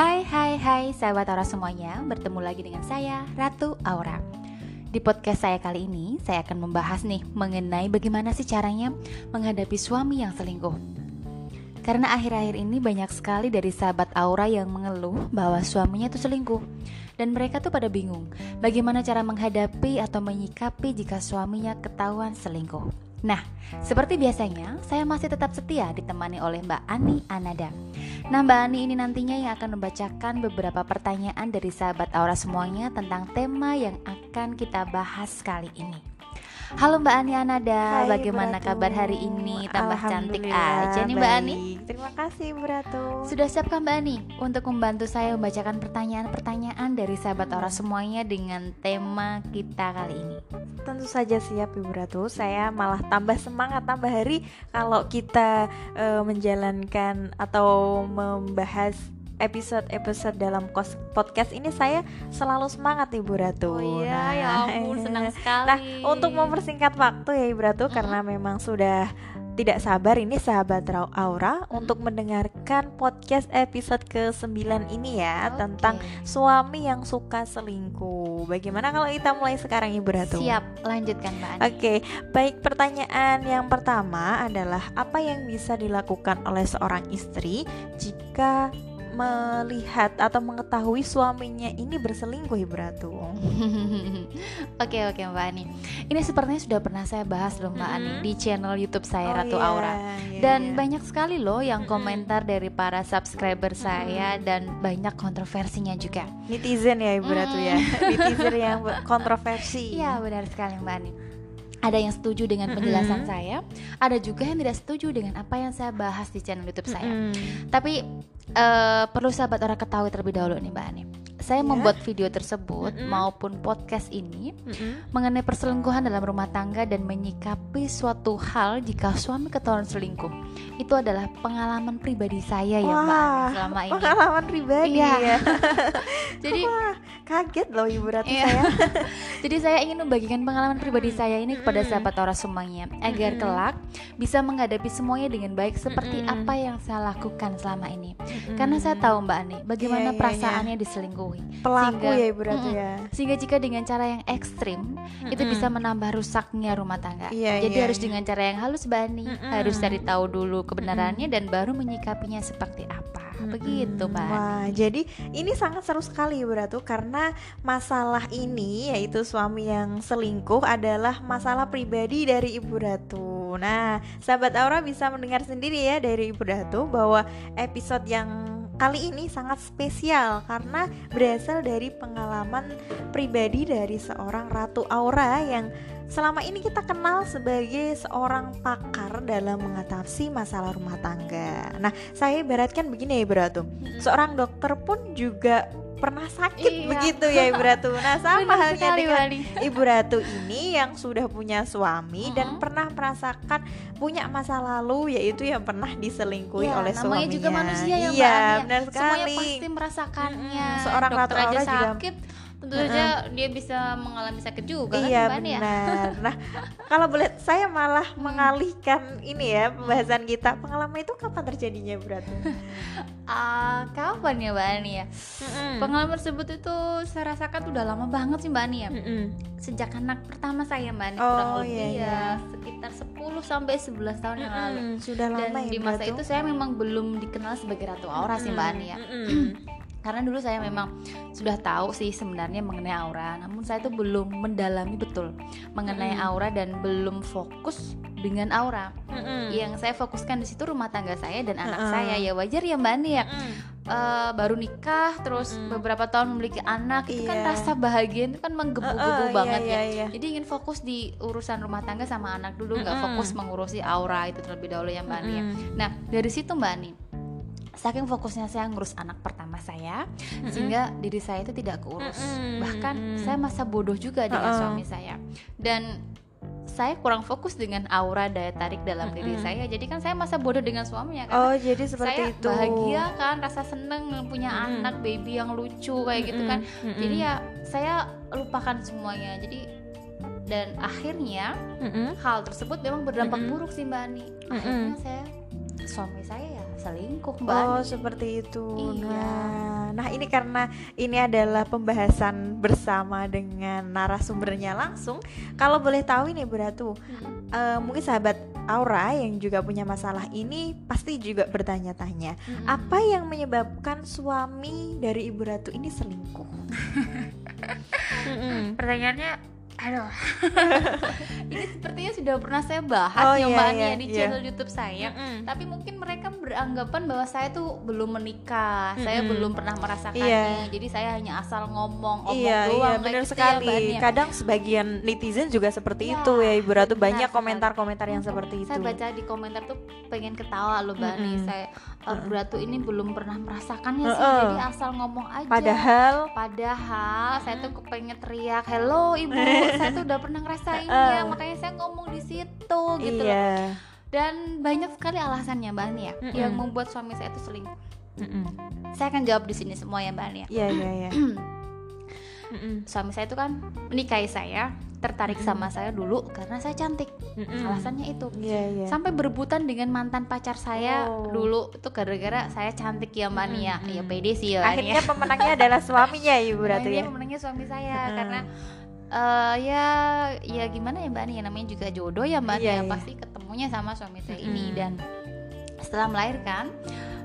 Hai hai hai sahabat Aura semuanya. Bertemu lagi dengan saya Ratu Aura. Di podcast saya kali ini Saya akan membahas nih Mengenai bagaimana sih caranya Menghadapi suami yang selingkuh. Karena akhir-akhir ini banyak sekali dari sahabat Aura yang mengeluh Bahwa suaminya itu selingkuh. Dan mereka tuh pada bingung Bagaimana cara menghadapi atau menyikapi Jika suaminya ketahuan selingkuh. Nah, seperti biasanya, saya masih tetap setia ditemani oleh Mbak Ani Anada. Nah, Mbak Ani ini nantinya yang akan membacakan beberapa pertanyaan dari sahabat Aura semuanya tentang tema yang akan kita bahas kali ini. Halo Mbak Ani Anada, Hai, bagaimana Bratu. kabar hari ini? Tambah cantik aja nih Mbak Ani. Terima kasih Bratu. Sudah siapkah Mbak Ani untuk membantu saya membacakan pertanyaan-pertanyaan dari sahabat Aura semuanya dengan tema kita kali ini? Tentu saja siap Ibu Ratu. Saya malah tambah semangat tambah hari kalau kita eh, menjalankan atau membahas episode-episode dalam podcast ini saya selalu semangat Ibu Ratu. Oh iya, ya ampun, senang sekali. Nah, untuk mempersingkat waktu ya Ibu Ratu karena memang sudah tidak sabar ini sahabat Ra- Aura untuk mendengarkan podcast episode ke-9 ini ya Oke. tentang suami yang suka selingkuh. Bagaimana kalau kita mulai sekarang Ibu Ratu? Siap, lanjutkan Mbak. Oke, baik pertanyaan yang pertama adalah apa yang bisa dilakukan oleh seorang istri jika melihat atau mengetahui suaminya ini berselingkuh Ibu Ratu? Oke oke Mbak Ani. Ini sepertinya sudah pernah saya bahas loh Mbak Ani Mm-mm. di channel YouTube saya Oh Ratu iya, Aura. iya, Dan iya. banyak sekali loh yang komentar dari para subscriber saya dan banyak kontroversinya juga. netizen ya Ibu Ratu ya. netizen yang kontroversi. Iya benar sekali Mbak Ani. Ada yang setuju dengan penjelasan Mm-mm. saya, ada juga yang tidak setuju dengan apa yang saya bahas di channel YouTube saya. Mm-mm. Tapi eh, perlu sahabat orang ketahui terlebih dahulu nih Mbak Ani. Saya Ya. membuat video tersebut Mm-mm. maupun podcast ini Mm-mm. mengenai perselingkuhan dalam rumah tangga dan menyikapi suatu hal jika suami ketahuan selingkuh. Itu adalah pengalaman pribadi saya ya Mbak selama ini. pengalaman pribadi Iya. ya. Jadi Wah, kaget loh Ibu Ratu Iya. saya. jadi saya ingin membagikan pengalaman pribadi saya ini kepada Mm-mm. sahabat orang semuanya agar kelak bisa menghadapi semuanya dengan baik seperti apa yang saya lakukan selama ini. Karena saya tahu Mbak Ani bagaimana Iya, iya, perasaannya diselingkuhi. Pelaku Sehingga- ya Ibu Ratu ya. Sehingga jika dengan cara yang ekstrim itu Mm-mm. bisa menambah rusaknya rumah tangga. Iya, Jadi iya, harus iya. dengan cara yang halus Bani, harus cari tahu dulu kebenarannya dan baru menyikapinya seperti apa. Begitu. Mbak. Wah, jadi ini sangat seru sekali Ibu Ratu karena masalah ini yaitu suami yang selingkuh adalah masalah pribadi dari Ibu Ratu. Nah, sahabat Aura bisa mendengar sendiri ya dari Ibu Ratu bahwa episode yang kali ini sangat spesial karena berasal dari pengalaman pribadi dari seorang Ratu Aura yang selama ini kita kenal sebagai seorang pakar dalam mengatasi masalah rumah tangga. Nah, saya ibaratkan begini ya Ibu Ratu. Seorang dokter pun juga pernah sakit Iya. begitu ya Ibu Ratu. Nah, sama Benar halnya sekali, dengan Bani. Ibu Ratu ini yang sudah punya suami dan Mm-mm. pernah merasakan punya masa lalu yaitu yang pernah diselingkuhi Iya, oleh namanya suaminya. juga manusia ya Mbak Iya, Ani, ya. benar Semuanya sekali. pasti merasakannya. Mm-mm. Seorang Dokter Ratu aja Aura juga- sakit, tentu saja dia bisa mengalami sakit juga Iya kan Mbak Ani ya. benar. Nah, kalau boleh saya malah mengalihkan ini ya pembahasan kita. Pengalaman itu kapan terjadinya Bu Ratu? Ah, kapan ya Mbak Ani ya? Pengalaman tersebut itu saya rasakan udah lama banget sih Mbak Ani ya. Mm-mm. Sejak anak pertama saya Mbak Ani Oh, kurang lebih iya, iya. ya sekitar 10 sampai 11 tahun yang lalu. Mm-mm. Sudah Dan lama ya di masa itu saya memang belum dikenal sebagai Ratu Aura sih Mbak Ani ya. Mm-mm. Karena dulu saya memang sudah tahu sih sebenarnya mengenai aura, namun saya itu belum mendalami betul mengenai aura dan belum fokus dengan aura. Mm-mm. Yang saya fokuskan di situ rumah tangga saya dan anak Mm-mm. saya. Ya wajar ya Mbak Ani ya. Mm-mm. Eh, baru nikah terus beberapa tahun memiliki anak itu kan Iya. rasa bahagia itu kan menggebu-gebu Uh-uh, iya, banget iya, ya. iya. Jadi ingin fokus di urusan rumah tangga sama anak dulu, nggak Mm-mm. fokus mengurusi aura itu terlebih dahulu ya Mbak Ani ya. Nah dari situ Mbak Ani, saking fokusnya saya ngurus anak pertama saya, sehingga diri saya itu tidak keurus. Mm-mm, Bahkan saya masa bodoh juga dengan Uh-uh. suami saya. Dan saya kurang fokus dengan aura daya tarik dalam diri Mm-mm. saya. Jadi kan saya masa bodoh dengan suaminya kan. Oh, jadi seperti saya itu. bahagia kan, rasa seneng punya Mm-mm. anak baby yang lucu kayak gitu kan. Mm-mm. Jadi ya saya lupakan semuanya. Jadi dan akhirnya Mm-mm. hal tersebut memang berdampak Mm-mm. buruk sih Mbak Ani. Akhirnya saya suami saya ya selingkuh mbak Oh Ani. seperti itu. Iya. Nah, nah ini karena ini adalah pembahasan bersama dengan narasumbernya langsung. Kalau boleh tahu ini Bu Ratu, Mm-mm. eh, mungkin sahabat Aura yang juga punya masalah ini pasti juga bertanya-tanya, Mm-mm. apa yang menyebabkan suami dari Ibu Ratu ini selingkuh? Mm-mm. pertanyaannya aduh ini sepertinya sudah pernah saya bahas Oh, ya iya, mbak iya, ya di iya. channel YouTube saya Mm-mm. tapi mungkin mereka beranggapan bahwa saya tuh belum menikah saya Mm-mm. belum pernah merasakannya Iya. jadi saya hanya asal ngomong omong Iya, doang iya benar gitu ya, sekali. Mbak ya. Kadang sebagian netizen juga seperti Ya, itu ya Ibu Ratu. benar Banyak komentar-komentar yang seperti itu. saya baca di komentar tuh pengen ketawa loh mbak Ani Mm-mm. saya uh, Bu Ratu ini belum pernah merasakannya sih Heeh. jadi asal ngomong aja Padahal Padahal saya tuh kepengen teriak Hello ibu Saya tuh udah pernah ngerasainnya Heeh. Makanya saya ngomong di situ gitu loh iya. Dan banyak sekali alasannya Mbak Ani ya Mm-mm. Yang membuat suami saya itu selingkuh Mm-mm. Saya akan jawab di sini semua ya Mbak Ani ya Iya, iya, iya. Suami saya itu kan menikahi saya Tertarik sama saya dulu karena saya cantik Mm-mm. Alasannya itu Iya, iya. Sampai berebutan dengan mantan pacar saya Oh. dulu Itu gara-gara saya cantik ya Mbak Ani ya. Ya pede sih ya ya. Akhirnya pemenangnya adalah suaminya Ibu Nah, Ratu ya. pemenangnya suami saya karena eh, ya ya gimana ya Mbak Ani ya namanya juga jodoh ya Mbak Iya, ya iya. pasti ketemunya sama suami saya ini dan setelah melahirkan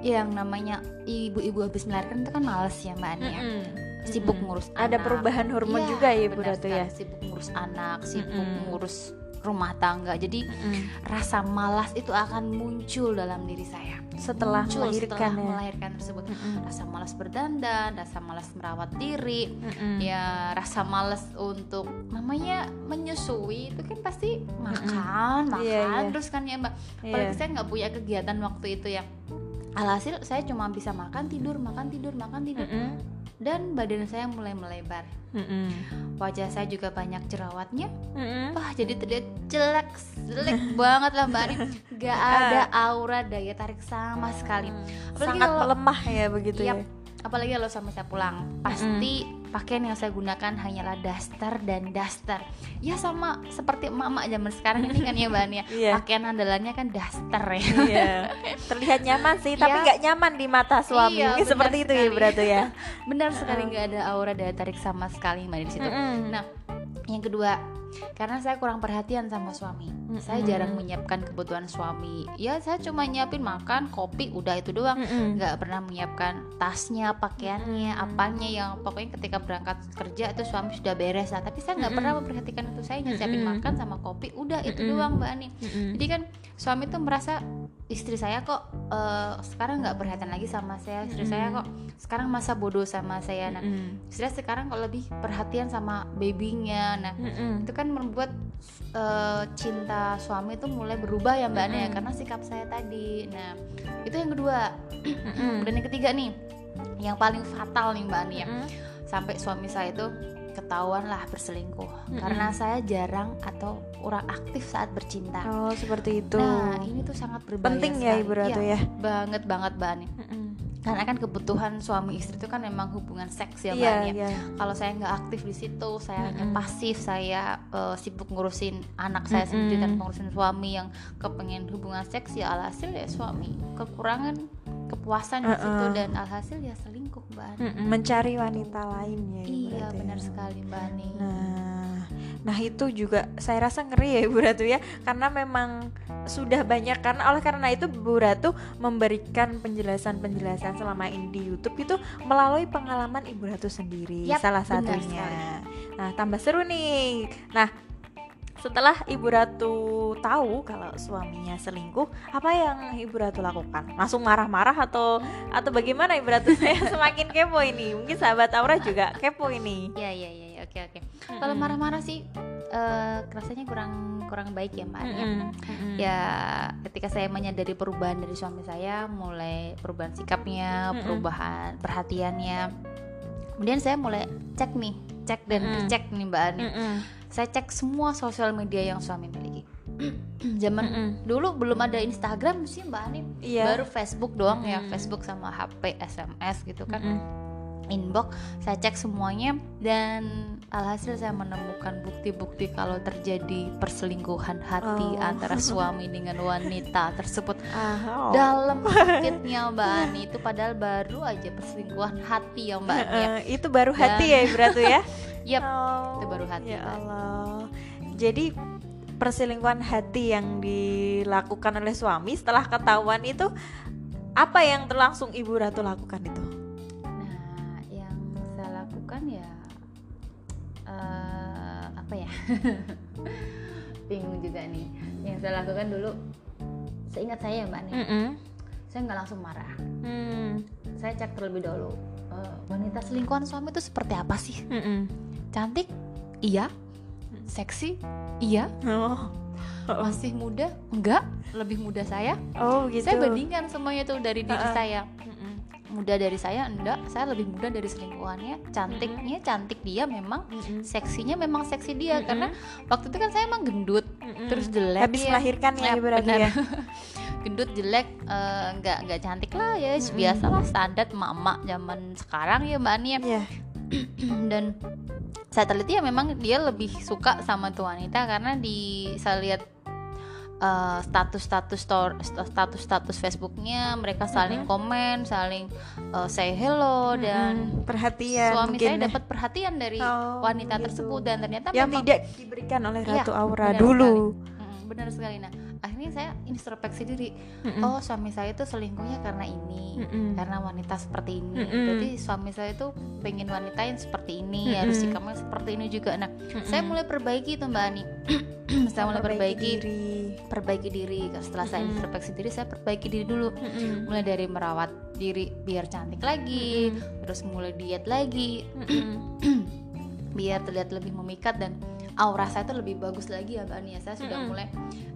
yang namanya ibu-ibu habis melahirkan itu kan males ya Mbak Ani ya Mm-mm. Sibuk Mm-mm. ngurus Ada anak. perubahan hormon Iya, juga ya Ibu Ratu ya. sibuk ngurus anak sibuk Mm-mm. ngurus rumah tangga jadi Mm-mm. rasa malas itu akan muncul dalam diri saya Setelah Muncul melahirkan setelah ya. melahirkan tersebut Mm-mm. rasa malas berdandan rasa malas merawat diri Mm-mm. ya rasa males untuk namanya menyusui itu kan pasti makan makan Iya, iya. terus kan ya mbak Iya. apalagi saya nggak punya kegiatan waktu itu ya alhasil saya cuma bisa makan tidur makan tidur makan tidur Mm-mm. Dan badan saya mulai melebar Mm-mm. wajah saya juga banyak jerawatnya Mm-mm. wah jadi terlihat jelek jelek banget lah mbak Ari nggak ada aura daya tarik sama sekali Apalagi Sangat kalau- melemah ya begitu Yap. ya. apalagi kalau sampai saya pulang pasti pakaian yang saya gunakan hanyalah daster dan daster ya sama seperti emak-emak zaman sekarang ini kan ya mbak Ania Iya. pakaian andalannya kan daster ya Iya. Terlihat nyaman sih, tapi Iya. nggak nyaman di mata suami. Iya, Mungkin benar seperti itu ya sekali. Ratu ya. benar sekali nggak ada aura daya tarik sama sekali mbak di situ Mm-mm. nah yang kedua karena saya kurang perhatian sama suami saya Mm-mm. jarang menyiapkan kebutuhan suami ya saya cuma nyiapin makan kopi udah itu doang nggak pernah menyiapkan tasnya, pakaiannya, Mm-mm. apanya yang pokoknya ketika berangkat kerja itu suami sudah beres lah. Tapi saya nggak Mm-mm. pernah memperhatikan itu. Saya hanya siapin Mm-mm. makan sama kopi, udah itu Mm-mm. doang Mbak Ani. Mm-mm. Jadi kan suami tuh merasa istri saya kok eh, sekarang nggak perhatian lagi sama saya, istri Mm-mm. saya kok sekarang masa bodoh sama saya. Nah, Mm-mm. istri saya sekarang kok lebih perhatian sama babynya. Nah, Mm-mm. itu kan membuat eh, cinta suami itu mulai berubah ya Mbak Ani ya Mm-mm. karena sikap saya tadi. Nah, itu yang kedua. Mm-mm. Dan yang ketiga nih, yang paling fatal nih Mbak Ani ya, Mm-mm. sampai suami saya itu ketahuan lah berselingkuh Mm-mm. karena saya jarang atau kurang aktif saat bercinta. Oh, seperti itu. Nah, ini tuh sangat berbahaya penting ya. Ibu Ratu Iya, ya. banget banget Mbak Ani. Mm-mm. Karena kan kebutuhan suami istri itu kan memang hubungan seks ya Ani ya. iya. Kalau saya nggak aktif di situ, saya hanya Mm-mm. pasif, saya eh, sibuk ngurusin anak saya Mm-mm. sendiri tanpa ngurusin suami yang kepengen hubungan seks ya alhasil ya suami kekurangan kepuasan di situ dan alhasil ya selingkuh Mbak Ani. Mencari wanita lain ya Ibu Iya Ratu ya. benar sekali Mbak Ani. Nah, nah itu juga saya rasa ngeri ya Ibu Ratu ya, karena memang sudah banyak karena oleh karena itu Bu Ratu memberikan penjelasan-penjelasan selama ini di YouTube itu melalui pengalaman Ibu Ratu sendiri Yap, salah benar satunya. Nah, tambah seru nih. Nah, setelah Ibu Ratu tahu kalau suaminya selingkuh, apa yang Ibu Ratu lakukan? Langsung marah-marah atau atau bagaimana Ibu Ratu? Saya semakin kepo ini. Mungkin sahabat Aura juga kepo ini. Iya iya iya iya, oke oke. Kalau marah-marah sih eh, rasanya kurang kurang baik ya Mbak Ani. ya. Mm-mm. Ya ketika saya menyadari perubahan dari suami saya, mulai perubahan sikapnya, perubahan perhatiannya. Kemudian saya mulai cek nih, cek dan Mm-mm. dicek nih Mbak Ani. Mm-mm. Saya cek semua sosial media yang suami miliki. Zaman Mm-mm. dulu belum ada Instagram sih Mbak Ani. Iya. Baru Facebook doang ya, Mm-mm. Facebook sama HP, SMS gitu kan. Mm-mm. Inbox saya cek semuanya dan alhasil saya menemukan bukti-bukti kalau terjadi perselingkuhan hati Oh. antara suami dengan wanita tersebut oh. dalam sakitnya Mbak Ani itu padahal baru aja perselingkuhan hati ya Mbak Ani ya. Eh, itu baru hati Dan- ya Ibu Ratu ya Yap, Oh, itu baru hati, ya. Allah jadi perselingkuhan hati yang dilakukan oleh suami setelah ketahuan itu apa yang terlangsung Ibu Ratu lakukan itu apa ya? Bingung juga nih. Yang saya lakukan dulu, seingat saya ya Mbak nih, Mm-mm. saya nggak langsung marah. Hmm. Saya cek terlebih dahulu. eh, wanita selingkuhan suami itu seperti apa sih? Mm-mm. Cantik? Iya. Seksi? Iya. Oh. Oh. Masih muda? Enggak. Lebih muda saya. Oh gitu. Saya bandingkan semuanya tuh dari diri Uh-uh. saya. Muda dari saya enggak, saya lebih muda dari selingkuhannya. Cantiknya cantik dia memang Mm-mm. seksinya memang seksi dia Mm-mm. karena waktu itu kan saya emang gendut Mm-mm. terus jelek habis ya. melahirkan ya Ya, Ibu Ratu benar. ya. gendut jelek eh, nggak nggak cantik lah ya Mm-mm. biasa lah standar emak-emak zaman sekarang ya mbak Ani ya. Iya. dan saya teliti ya memang dia lebih suka sama tuh wanita karena di saya lihat eh, status-status stor- status-status Facebooknya mereka saling Mm-mm. komen saling eh, say hello dan Mm-mm. perhatian suami mungkin saya ya. dapat perhatian dari Oh, wanita gitu. tersebut dan ternyata yang memang tidak diberikan oleh Iya, Ratu Aura benar dulu. Mm, benar sekali nah akhirnya saya introspeksi diri Mm-mm. oh suami saya itu selingkuhnya karena ini Mm-mm. karena wanita seperti ini berarti suami saya itu pengen wanita yang seperti ini Mm-mm. harus sikapnya seperti ini juga nah Mm-mm. saya mulai perbaiki itu mbak Ani saya mulai perbaiki diri. perbaiki diri setelah saya introspeksi diri saya perbaiki diri dulu Mm-mm. mulai dari merawat diri biar cantik lagi Mm-mm. terus mulai diet lagi Mm-mm. biar terlihat lebih memikat dan aura saya itu lebih bagus lagi ya Mbak Ania saya sudah Mm-mm. mulai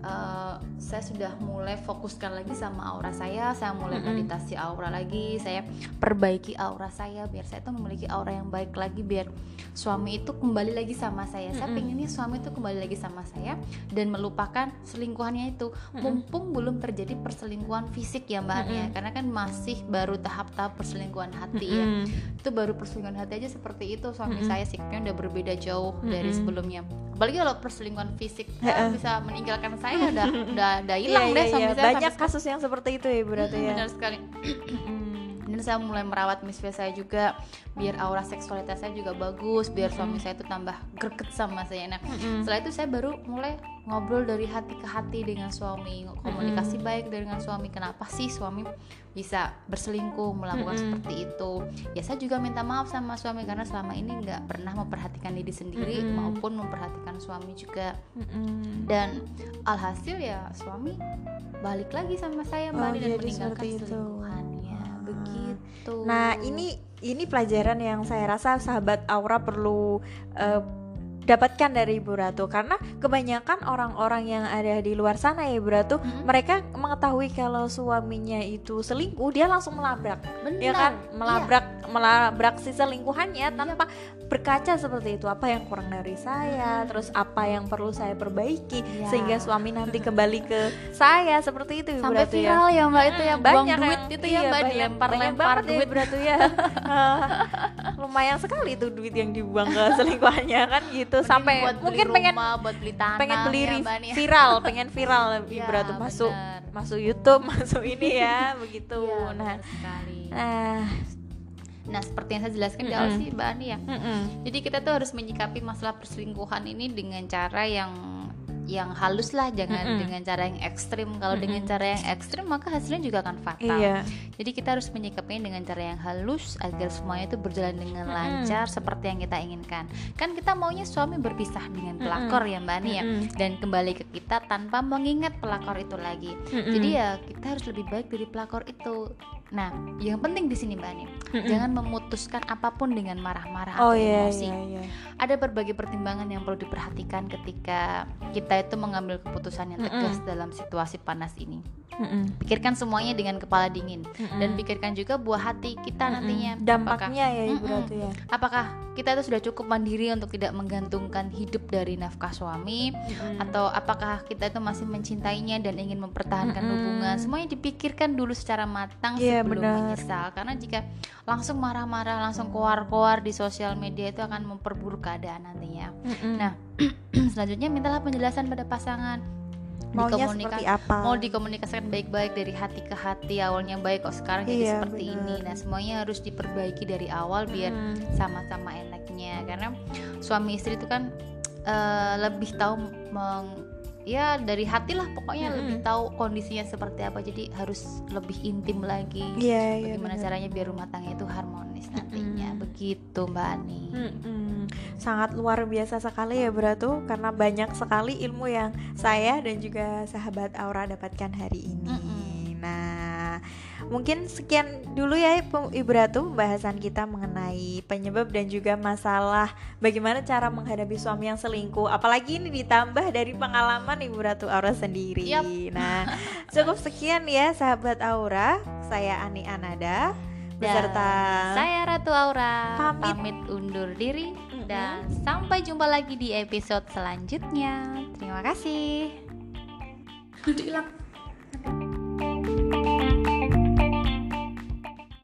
eh, saya sudah mulai fokuskan lagi sama aura saya saya mulai Mm-mm. meditasi aura lagi saya perbaiki aura saya biar saya tuh memiliki aura yang baik lagi biar suami itu kembali lagi sama saya saya Mm-mm. pengennya suami itu kembali lagi sama saya dan melupakan selingkuhannya itu Mm-mm. mumpung belum terjadi perselingkuhan fisik ya Mbak Ania Mm-mm. karena kan masih baru tahap-tahap perselingkuhan hati ya Mm-mm. itu baru perselingkuhan hati aja seperti itu suami Mm-mm. saya sikapnya udah berbeda jauh dari Mm-mm. sebelumnya apalagi kalau perselingkuhan fisik Heeh. ya, bisa meninggalkan saya udah udah udah hilang Iya, deh iya, suami iya. saya Banyak sampai kasus yang seperti itu ya Ratu sekarang. ya. benar sekali. dan saya mulai merawat misfit saya juga biar aura seksualitas saya juga bagus biar suami saya itu tambah greget sama saya. Nah setelah itu saya baru mulai ngobrol dari hati ke hati dengan suami komunikasi baik dengan suami. Kenapa sih suami bisa berselingkuh melakukan seperti itu? Ya saya juga minta maaf sama suami karena selama ini nggak pernah memperhatikan diri sendiri maupun memperhatikan suami juga. Dan alhasil ya suami balik lagi sama saya mbak Oh, dan jadi meninggalkan seperti Nah ini ini pelajaran yang saya rasa sahabat Aura perlu eh, dapatkan dari Ibu Ratu. Karena kebanyakan orang-orang yang ada di luar sana ya Ibu Ratu Mm-mm. mereka mengetahui kalau suaminya itu selingkuh dia langsung melabrak. Benar. ya kan? Iya. melabrak melabrak si selingkuhannya tanpa berkaca seperti itu. Apa yang kurang dari saya terus apa yang perlu saya perbaiki Iya. sehingga suami nanti kembali ke saya seperti itu Ibu sampai Ratu ya. viral ya mbak itu ya Hmm, buang banyak duit yang- itu iya, ya mbak banyak- dilempar banyak lempar banget ya, duit. Bratu ya lumayan sekali tuh duit yang dibuang ke selingkuhannya kan gitu Mending sampai buat beli mungkin pengen rumah, buat beli tanah pengen beli ya, Mbak Nia. viral pengen viral Iya, Ibu Ratu masuk benar. masuk YouTube masuk ini ya begitu Iya, nah sekali. nah Nah, seperti yang saya jelaskan di awal sih, Mbak Ani ya. mm-mm. Jadi kita tuh harus menyikapi masalah perselingkuhan ini dengan cara yang yang halus lah, jangan Mm-mm. dengan cara yang ekstrim. Kalau dengan Mm-mm. cara yang ekstrim maka hasilnya juga akan fatal. iya Jadi kita harus menyikapinya dengan cara yang halus agar semuanya itu berjalan dengan Mm-mm. lancar seperti yang kita inginkan. Kan kita maunya suami berpisah dengan pelakor ya Mbak Ani ya Mm-mm. dan kembali ke kita tanpa mengingat pelakor itu lagi. Mm-mm. Jadi ya kita harus lebih baik dari pelakor itu. Nah, yang penting di sini Mbak Ani, Mm-mm. jangan memutuskan apa pun dengan marah-marah oh atau iya emosi. iya iya Ada berbagai pertimbangan yang perlu diperhatikan ketika kita itu mengambil keputusan yang tegas dalam situasi panas ini. Mm-mm. Pikirkan semuanya dengan kepala dingin Mm-mm. dan pikirkan juga buah hati kita Mm-mm. nantinya. dampaknya ya Ibu Mm-mm. Ratu ya Apakah kita itu sudah cukup mandiri untuk tidak menggantungkan hidup dari nafkah suami Mm-mm. atau apakah kita itu masih mencintainya dan ingin mempertahankan Mm-mm. hubungan? Semuanya dipikirkan dulu secara matang Iya, Iya, benar. menyesal karena jika langsung marah-marah langsung keluar-keluar di sosial media itu akan memperburuk keadaan nantinya Mm-mm. Nah, selanjutnya mintalah penjelasan pada pasangan maunya seperti apa mau dikomunikasikan baik-baik dari hati ke hati awalnya baik kok sekarang jadi Iya, seperti benar. ini nah semuanya harus diperbaiki dari awal biar Mm. sama-sama enaknya karena suami istri itu kan eh, lebih tahu meng ya dari hati lah pokoknya Mm-mm. lebih tahu kondisinya seperti apa jadi harus lebih intim lagi Iya, iya, bagaimana benar. caranya biar rumah tangga itu harmonis nantinya begitu mbak Ani Mm-mm. Sangat luar biasa sekali ya Bratu Karena banyak sekali ilmu yang saya dan juga sahabat Aura dapatkan hari ini Mm-mm. Nah mungkin sekian dulu ya Ibu Ratu Pembahasan kita mengenai penyebab dan juga masalah Bagaimana cara menghadapi suami yang selingkuh Apalagi ini ditambah dari pengalaman Ibu Ratu Aura sendiri Yap. Nah cukup sekian ya sahabat Aura Saya Ani Anada Beserta saya Ratu Aura Pamit. pamit undur diri Mm-mm. dan sampai jumpa lagi di episode selanjutnya. Terima kasih. Hilang